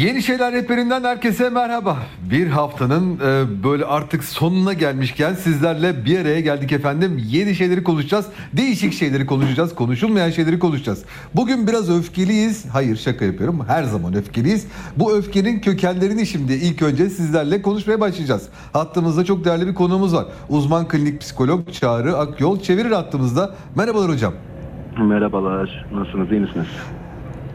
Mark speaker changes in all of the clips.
Speaker 1: Yeni Şeyler Rehberinden herkese merhaba. Bir haftanın e, böyle artık sonuna gelmişken sizlerle bir araya geldik efendim. Yeni şeyleri konuşacağız. Değişik şeyleri konuşacağız. Konuşulmayan şeyleri konuşacağız. Bugün biraz öfkeliyiz. Hayır şaka yapıyorum. Her zaman öfkeliyiz. Bu öfkenin kökenlerini şimdi ilk önce sizlerle konuşmaya başlayacağız. Hattımızda çok değerli bir konuğumuz var. Uzman klinik psikolog Çağrı Akyol çevirir hattımızda. Merhabalar hocam.
Speaker 2: Merhabalar. Nasılsınız? İyi misiniz?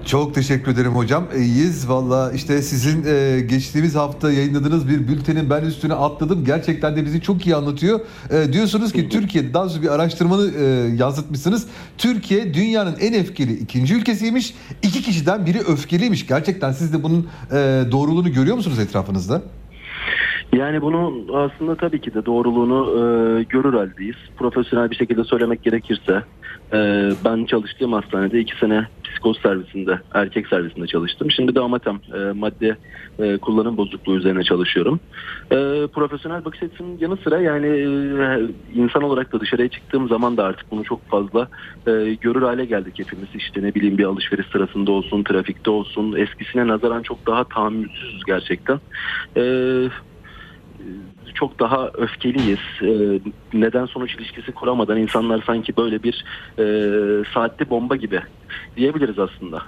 Speaker 1: Çok teşekkür ederim hocam. İyiyiz valla işte sizin e, geçtiğimiz hafta yayınladığınız bir bültenin ben üstüne atladım. Gerçekten de bizi çok iyi anlatıyor. E, diyorsunuz ki Türkiye daha sonra bir araştırmanı e, yansıtmışsınız. Türkiye dünyanın en öfkeli ikinci ülkesiymiş. İki kişiden biri öfkeliymiş. Gerçekten siz de bunun e, doğruluğunu görüyor musunuz etrafınızda?
Speaker 2: Yani bunun aslında tabii ki de doğruluğunu e, görür haldeyiz. Profesyonel bir şekilde söylemek gerekirse e, ben çalıştığım hastanede iki sene psikoz servisinde, erkek servisinde çalıştım. Şimdi de amatem e, madde e, kullanım bozukluğu üzerine çalışıyorum. E, profesyonel bakış açısının yanı sıra yani e, insan olarak da dışarıya çıktığım zaman da artık bunu çok fazla e, görür hale geldik hepimiz. İşte ne bileyim bir alışveriş sırasında olsun, trafikte olsun eskisine nazaran çok daha tahammülsüzüz gerçekten. Eee çok daha öfkeliyiz. E, neden sonuç ilişkisi kuramadan insanlar sanki böyle bir e, saatli bomba gibi diyebiliriz aslında.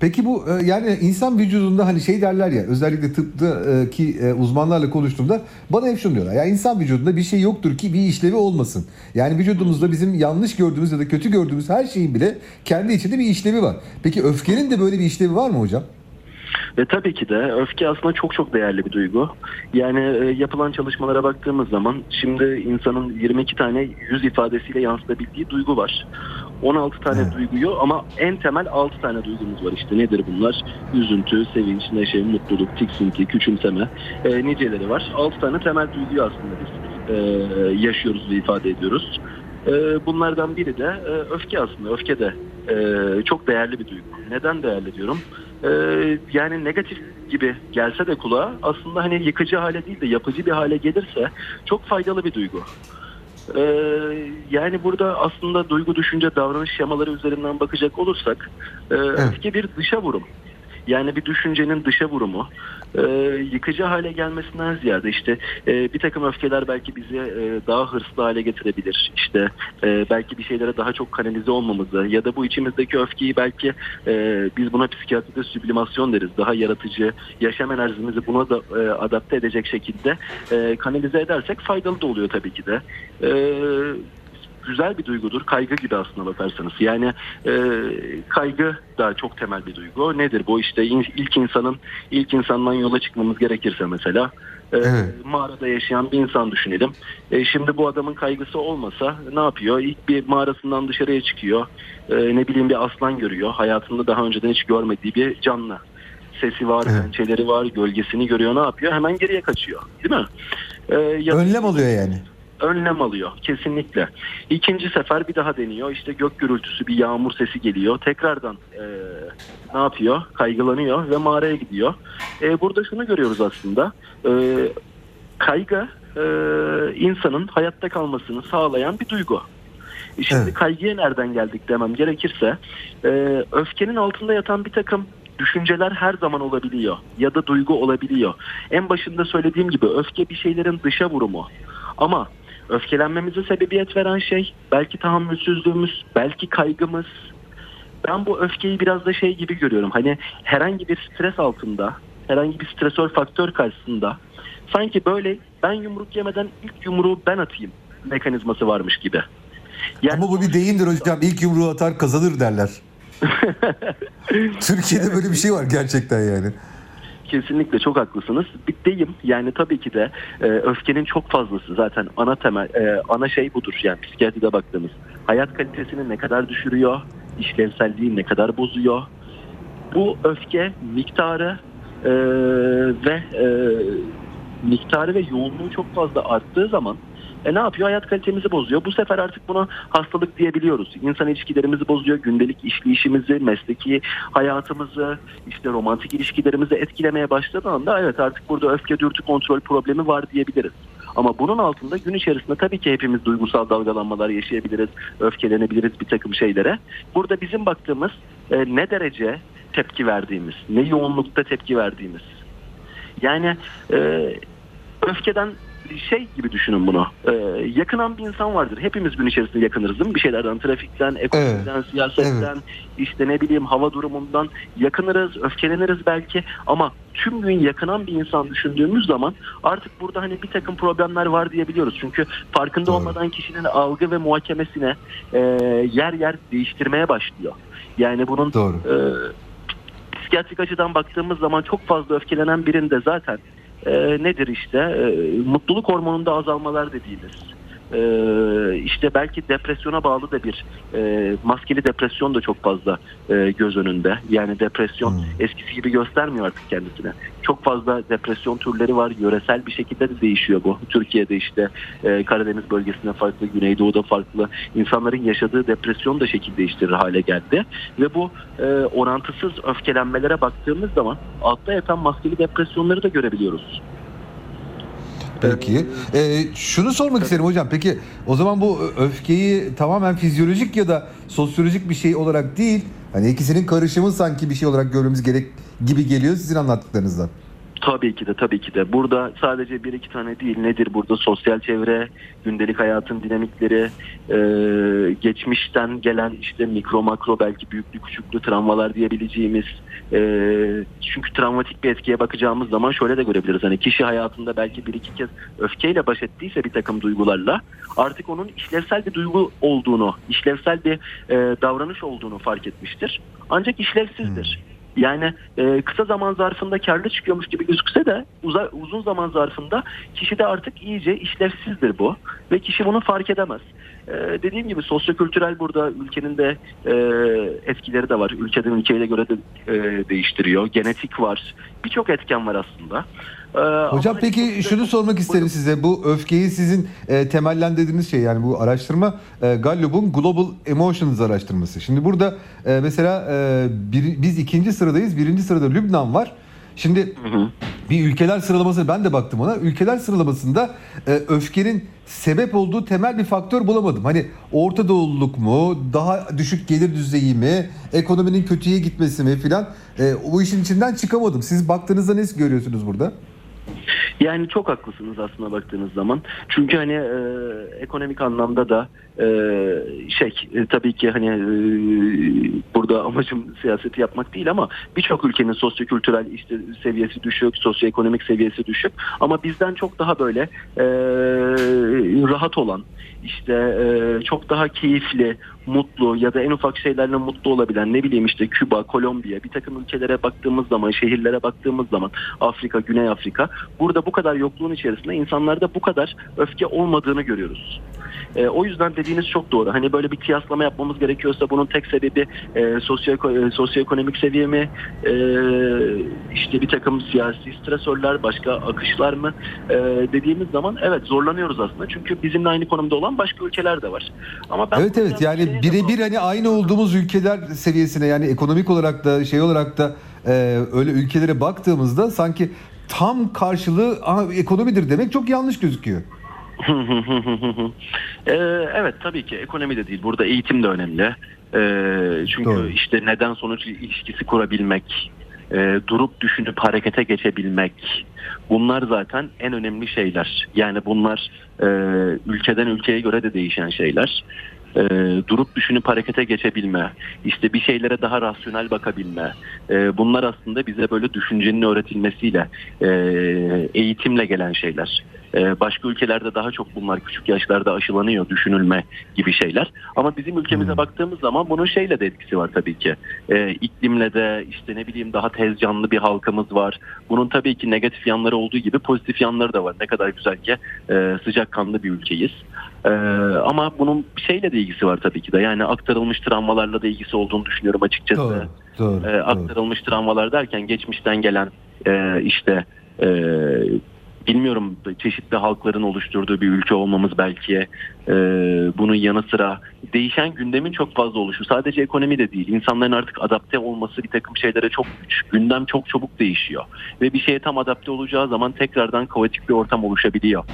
Speaker 1: Peki bu e, yani insan vücudunda hani şey derler ya özellikle tıptaki e, uzmanlarla konuştuğumda bana hep şunu diyorlar. Ya insan vücudunda bir şey yoktur ki bir işlevi olmasın. Yani vücudumuzda bizim yanlış gördüğümüz ya da kötü gördüğümüz her şeyin bile kendi içinde bir işlevi var. Peki öfkenin de böyle bir işlevi var mı hocam?
Speaker 2: Ve tabii ki de öfke aslında çok çok değerli bir duygu. Yani e, yapılan çalışmalara baktığımız zaman şimdi insanın 22 tane yüz ifadesiyle yansıtabildiği duygu var. 16 tane evet. duyguyu ama en temel 6 tane duygumuz var işte nedir bunlar? Üzüntü, sevinç, neşe, mutluluk, tiksinti, küçümseme e, niceleri var. 6 tane temel duyguyu aslında biz e, yaşıyoruz ve ifade ediyoruz. E, bunlardan biri de e, öfke aslında. Öfke de e, çok değerli bir duygu. Neden değerli diyorum? Ee, yani negatif gibi gelse de kulağa aslında hani yıkıcı hale değil de yapıcı bir hale gelirse çok faydalı bir duygu. Ee, yani burada aslında duygu, düşünce, davranış şemaları üzerinden bakacak olursak e, evet. öfke bir dışa vurum. Yani bir düşüncenin dışa vurumu e, yıkıcı hale gelmesinden ziyade işte e, bir takım öfkeler belki bizi e, daha hırslı hale getirebilir. İşte e, belki bir şeylere daha çok kanalize olmamızı ya da bu içimizdeki öfkeyi belki e, biz buna psikiyatride süblimasyon deriz. Daha yaratıcı yaşam enerjimizi buna da e, adapte edecek şekilde e, kanalize edersek faydalı da oluyor tabii ki de. E, güzel bir duygudur. Kaygı gibi aslında bakarsanız. Yani e, kaygı da çok temel bir duygu. Nedir bu? İşte ilk insanın ilk insandan yola çıkmamız gerekirse mesela e, evet. mağarada yaşayan bir insan düşünelim. E, şimdi bu adamın kaygısı olmasa ne yapıyor? İlk bir mağarasından dışarıya çıkıyor. E, ne bileyim bir aslan görüyor. Hayatında daha önceden hiç görmediği bir canlı sesi var, evet. pençeleri var, gölgesini görüyor. Ne yapıyor? Hemen geriye kaçıyor. Değil mi?
Speaker 1: Ee, Önlem oluyor yani
Speaker 2: önlem alıyor kesinlikle. İkinci sefer bir daha deniyor. İşte gök gürültüsü bir yağmur sesi geliyor. Tekrardan e, ne yapıyor? Kaygılanıyor ve mağaraya gidiyor. E, burada şunu görüyoruz aslında. E, kaygı e, insanın hayatta kalmasını sağlayan bir duygu. E, şimdi evet. kaygıya nereden geldik demem gerekirse e, öfkenin altında yatan bir takım düşünceler her zaman olabiliyor ya da duygu olabiliyor. En başında söylediğim gibi öfke bir şeylerin dışa vurumu. Ama öfkelenmemize sebebiyet veren şey belki tahammülsüzlüğümüz, belki kaygımız. Ben bu öfkeyi biraz da şey gibi görüyorum. Hani herhangi bir stres altında, herhangi bir stresör faktör karşısında sanki böyle ben yumruk yemeden ilk yumruğu ben atayım mekanizması varmış gibi.
Speaker 1: Yani Ama bu bir deyimdir hocam. İlk yumruğu atar kazanır derler. Türkiye'de böyle bir şey var gerçekten yani.
Speaker 2: Kesinlikle çok haklısınız. Bitteyim. Yani tabii ki de e, öfkenin çok fazlası zaten ana temel e, ana şey budur yani psikiyatride baktığımız. Hayat kalitesini ne kadar düşürüyor, işlevselliği ne kadar bozuyor. Bu öfke miktarı e, ve e, miktarı ve yoğunluğu çok fazla arttığı zaman e ne yapıyor? Hayat kalitemizi bozuyor. Bu sefer artık buna hastalık diyebiliyoruz. İnsan ilişkilerimizi bozuyor. Gündelik işleyişimizi, mesleki hayatımızı, işte romantik ilişkilerimizi etkilemeye başladığı anda evet artık burada öfke dürtü kontrol problemi var diyebiliriz. Ama bunun altında gün içerisinde tabii ki hepimiz duygusal dalgalanmalar yaşayabiliriz, öfkelenebiliriz bir takım şeylere. Burada bizim baktığımız e, ne derece tepki verdiğimiz, ne yoğunlukta tepki verdiğimiz. Yani e, öfkeden şey gibi düşünün bunu. E, yakınan bir insan vardır. Hepimiz gün içerisinde yakınırız değil mi? Bir şeylerden, trafikten, ekonomiden, siyasetten, işte ne bileyim hava durumundan yakınırız, öfkeleniriz belki. Ama tüm gün yakınan bir insan düşündüğümüz zaman artık burada hani bir takım problemler var diyebiliyoruz. Çünkü farkında
Speaker 1: Doğru.
Speaker 2: olmadan kişinin algı ve muhakemesine e, yer yer değiştirmeye başlıyor. Yani bunun
Speaker 1: Doğru.
Speaker 2: e, psikiyatrik açıdan baktığımız zaman çok fazla öfkelenen birinde zaten e, nedir işte? E, mutluluk hormonunda azalmalar dediğimiz işte belki depresyona bağlı da bir e, maskeli depresyon da çok fazla e, göz önünde. Yani depresyon
Speaker 1: Hmm.
Speaker 2: eskisi gibi göstermiyor artık kendisine. Çok fazla depresyon türleri var. Yöresel bir şekilde de değişiyor bu. Türkiye'de işte e, Karadeniz bölgesinde farklı, Güneydoğu'da farklı. İnsanların yaşadığı depresyon da şekil değiştirir hale geldi. Ve bu e, orantısız öfkelenmelere baktığımız zaman altta yatan maskeli depresyonları da görebiliyoruz.
Speaker 1: Peki. Ee, şunu sormak isterim hocam. Peki o zaman bu öfkeyi tamamen fizyolojik ya da sosyolojik bir şey olarak değil, hani ikisinin karışımı sanki bir şey olarak görmemiz gerek gibi geliyor sizin anlattıklarınızdan.
Speaker 2: Tabii ki de tabii ki de. Burada sadece bir iki tane değil. Nedir burada? Sosyal çevre, gündelik hayatın dinamikleri, e, geçmişten gelen işte mikro makro belki büyüklü küçüklü travmalar diyebileceğimiz. e, çünkü travmatik bir etkiye bakacağımız zaman şöyle de görebiliriz. Hani kişi hayatında belki bir iki kez öfkeyle baş ettiyse bir takım duygularla artık onun işlevsel bir duygu olduğunu, işlevsel bir e, davranış olduğunu fark etmiştir. Ancak işlevsizdir. Yani e, kısa zaman zarfında karlı çıkıyormuş gibi gözükse de uza- uzun zaman zarfında kişide artık iyice işlevsizdir bu ve kişi bunu fark edemez. E, dediğim gibi sosyokültürel burada ülkenin de e, etkileri de var. Ülkeden ülkeye göre de e, değiştiriyor. Genetik var. Birçok etken var aslında. E,
Speaker 1: Hocam peki şunu sormak isterim size. Bu öfkeyi sizin e, temellendirdiğiniz şey yani bu araştırma e, Gallup'un Global Emotions araştırması. Şimdi burada e, mesela e, bir- biz ikinci sıradayız. Birinci sırada Lübnan var. Şimdi
Speaker 2: Hı hı.
Speaker 1: bir ülkeler sıralaması ben de baktım ona. Ülkeler sıralamasında e, öfkenin sebep olduğu temel bir faktör bulamadım. Hani Orta Doğululuk mu, daha düşük gelir düzeyi mi, ekonominin kötüye gitmesi mi filan. E, o işin içinden çıkamadım. Siz baktığınızda ne görüyorsunuz burada?
Speaker 2: Yani çok haklısınız aslında baktığınız zaman. Çünkü hani e, ekonomik anlamda da e, şey e, tabii ki hani e, burada amacım siyaseti yapmak değil ama birçok ülkenin sosyokültürel işte seviyesi düşük, sosyoekonomik seviyesi düşük ama bizden çok daha böyle e, rahat olan işte e, çok daha keyifli, mutlu ya da en ufak şeylerle mutlu olabilen ne bileyim işte Küba, Kolombiya bir takım ülkelere baktığımız zaman, şehirlere baktığımız zaman Afrika, Güney Afrika burada bu kadar yokluğun içerisinde insanlarda bu kadar öfke olmadığını görüyoruz. E, o yüzden dediğiniz çok doğru. Hani böyle bir kıyaslama yapmamız gerekiyorsa bunun tek sebebi e, sosyo, e, sosyoekonomik seviye mi? E, işte bir takım siyasi stresörler, başka akışlar mı? E, dediğimiz zaman evet zorlanıyoruz aslında. Çünkü bizimle aynı konumda olan başka ülkeler de var. Ama ben
Speaker 1: evet evet yani
Speaker 2: şeye de
Speaker 1: birebir hani aynı olduğumuz ülkeler seviyesine yani ekonomik olarak da şey olarak da e, öyle ülkelere baktığımızda sanki tam karşılığı "Aa, ekonomidir demek çok yanlış gözüküyor.
Speaker 2: Ee, evet tabii ki ekonomi de değil. Burada eğitim de önemli. Ee, çünkü
Speaker 1: Doğru.
Speaker 2: işte neden sonuç ilişkisi kurabilmek, e, durup düşünüp harekete geçebilmek. Bunlar zaten en önemli şeyler. Yani bunlar e, ülkeden ülkeye göre de değişen şeyler. E, durup düşünüp harekete geçebilme, işte bir şeylere daha rasyonel bakabilme. E, bunlar aslında bize böyle düşüncenin öğretilmesiyle, e, eğitimle gelen şeyler. Ee, başka ülkelerde daha çok bunlar küçük yaşlarda aşılanıyor, düşünülme gibi şeyler. Ama bizim ülkemize
Speaker 1: Hmm.
Speaker 2: baktığımız zaman bunun şeyle de etkisi var tabii ki. Ee, iklimle de işte ne bileyim daha tez canlı bir halkımız var. Bunun tabii ki negatif yanları olduğu gibi pozitif yanları da var. Ne kadar güzel ki e, sıcakkanlı bir ülkeyiz. Ee, ama bunun şeyle de ilgisi var tabii ki de. Yani aktarılmış travmalarla da ilgisi olduğunu düşünüyorum açıkçası
Speaker 1: Doğru. Doğru.
Speaker 2: e,
Speaker 1: doğru.
Speaker 2: aktarılmış travmalar derken geçmişten gelen e, işte e, bilmiyorum çeşitli halkların oluşturduğu bir ülke olmamız belki e, bunun yanı sıra değişen gündemin çok fazla oluşu sadece ekonomi de değil insanların artık adapte olması bir takım şeylere çok güç gündem çok çabuk değişiyor. Ve bir şeye tam adapte olacağı zaman tekrardan kaotik bir ortam oluşabiliyor.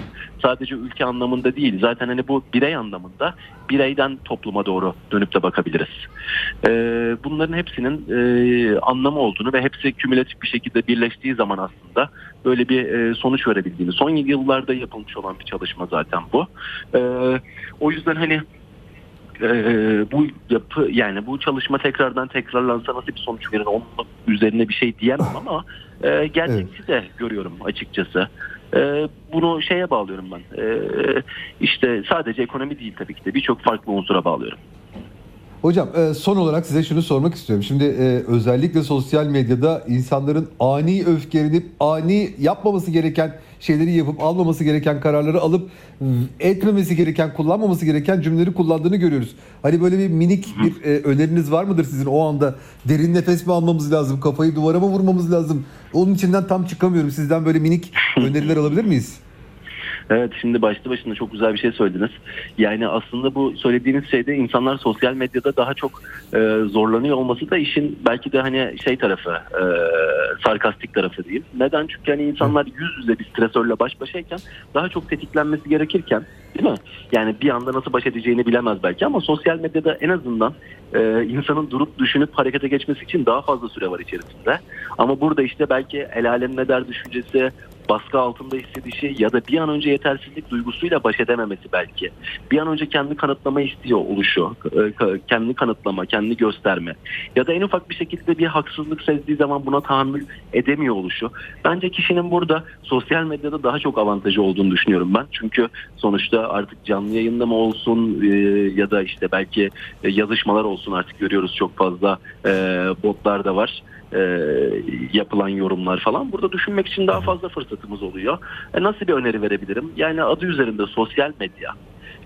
Speaker 2: Sadece ülke anlamında değil zaten hani bu birey anlamında bireyden topluma doğru dönüp de bakabiliriz. E, bunların hepsinin e, anlamı olduğunu ve hepsi kümülatif bir şekilde birleştiği zaman aslında böyle bir e, sonuç verebildiğini. Son yıllarda yapılmış olan bir çalışma zaten bu. E, o yüzden hani e, bu yapı yani bu çalışma tekrardan tekrarlansa nasıl bir sonuç verir onun üzerine bir şey diyemem ama e, gerçekçi de görüyorum açıkçası. E, bunu şeye bağlıyorum ben. E, işte sadece ekonomi değil tabii ki de birçok farklı unsura bağlıyorum.
Speaker 1: Hocam e, son olarak size şunu sormak istiyorum. Şimdi e, özellikle sosyal medyada insanların ani öfkelenip ani yapmaması gereken şeyleri yapıp almaması gereken kararları alıp etmemesi gereken, kullanmaması gereken cümleleri kullandığını görüyoruz. Hani böyle bir minik bir e, öneriniz var mıdır sizin o anda? Derin nefes mi almamız lazım? Kafayı duvara mı vurmamız lazım? Onun içinden tam çıkamıyorum. Sizden böyle minik öneriler alabilir miyiz?
Speaker 2: Evet şimdi başlı başına çok güzel bir şey söylediniz. Yani aslında bu söylediğiniz şeyde insanlar sosyal medyada daha çok e, zorlanıyor olması da işin belki de hani şey tarafı e, sarkastik tarafı diyeyim. Neden? Çünkü hani insanlar yüz yüze bir stresörle baş başayken daha çok tetiklenmesi gerekirken değil mi? Yani bir anda nasıl baş edeceğini bilemez belki ama sosyal medyada en azından e, insanın durup düşünüp harekete geçmesi için daha fazla süre var içerisinde. Ama burada işte belki el alem ne der düşüncesi, baskı altında hissedişi ya da bir an önce yetersizlik duygusuyla baş edememesi belki. Bir an önce kendi kanıtlama istiyor oluşu, e, kendini kanıtlama, kendini gösterme. Ya da en ufak bir şekilde bir haksızlık sezdiği zaman buna tahammül edemiyor oluşu. Bence kişinin burada sosyal medyada daha çok avantajı olduğunu düşünüyorum ben. Çünkü sonuçta artık canlı yayında mı olsun e, ya da işte belki yazışmalar olsun artık görüyoruz çok fazla e, botlar da var e, yapılan yorumlar falan. Burada düşünmek için daha fazla fırsatımız oluyor. E, nasıl bir öneri verebilirim? Yani adı üzerinde sosyal medya.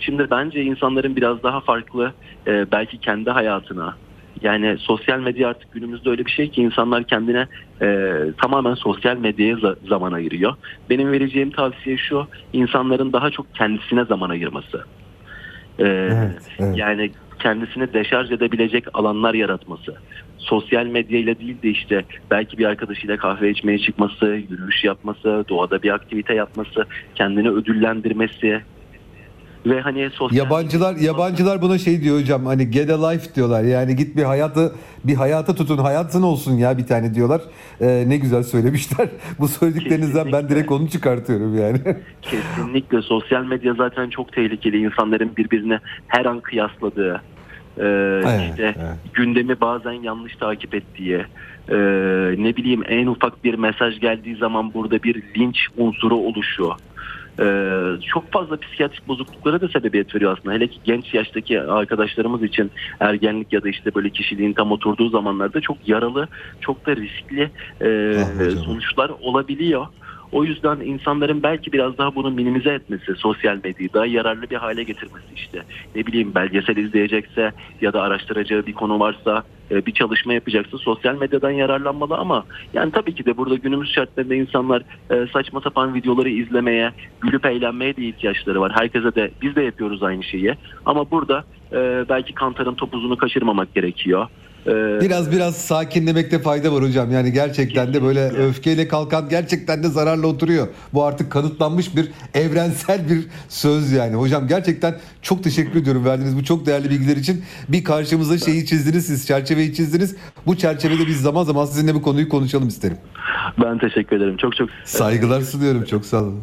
Speaker 2: Şimdi bence insanların biraz daha farklı e, belki kendi hayatına yani sosyal medya artık günümüzde öyle bir şey ki insanlar kendine e, tamamen sosyal medyaya za- zaman ayırıyor. Benim vereceğim tavsiye şu insanların daha çok kendisine zaman ayırması. E,
Speaker 1: Evet, evet.
Speaker 2: Yani kendisini deşarj edebilecek alanlar yaratması. Sosyal medyayla değil de işte belki bir arkadaşıyla kahve içmeye çıkması, yürüyüş yapması, doğada bir aktivite yapması, kendini ödüllendirmesi ve hani sosyal
Speaker 1: Yabancılar yabancılar buna şey diyor hocam hani get a life diyorlar. Yani git bir hayatı bir hayata tutun. Hayatın olsun ya bir tane diyorlar. Ee, ne güzel söylemişler. Bu söylediklerinizden ben
Speaker 2: Kesinlikle.
Speaker 1: direkt onu çıkartıyorum yani.
Speaker 2: Kesinlikle sosyal medya zaten çok tehlikeli. İnsanların birbirine her an kıyasladığı, e, işte
Speaker 1: evet.
Speaker 2: gündemi bazen yanlış takip ettiği, e, ne bileyim en ufak bir mesaj geldiği zaman burada bir linç unsuru oluşuyor. E, çok fazla psikiyatrik bozukluklara da sebebiyet veriyor aslında. Hele ki genç yaştaki arkadaşlarımız için ergenlik ya da işte böyle kişiliğin tam oturduğu zamanlarda çok yaralı, çok da riskli e,
Speaker 1: Ah
Speaker 2: sonuçlar olabiliyor. O yüzden insanların belki biraz daha bunu minimize etmesi, sosyal medyayı daha yararlı bir hale getirmesi işte. Ne bileyim belgesel izleyecekse ya da araştıracağı bir konu varsa, e, bir çalışma yapacaksa sosyal medyadan yararlanmalı ama yani tabii ki de burada günümüz şartlarında insanlar e, saçma sapan videoları izlemeye, gülüp eğlenmeye de ihtiyaçları var. Herkese de biz de yapıyoruz aynı şeyi. Ama burada e, belki kantarın topuzunu kaçırmamak gerekiyor. E,
Speaker 1: Biraz biraz sakinlemekte fayda var hocam. Yani gerçekten de böyle öfkeyle kalkan gerçekten de zararla oturuyor. Bu artık kanıtlanmış bir evrensel bir söz yani. Hocam gerçekten çok teşekkür ediyorum verdiğiniz bu çok değerli bilgiler için. Bir karşımıza şeyi çizdiniz siz çerçeveyi çizdiniz. Bu çerçevede biz zaman zaman sizinle bu konuyu konuşalım isterim.
Speaker 2: ben teşekkür ederim. Çok çok
Speaker 1: Saygılar sunuyorum. Çok sağ olun.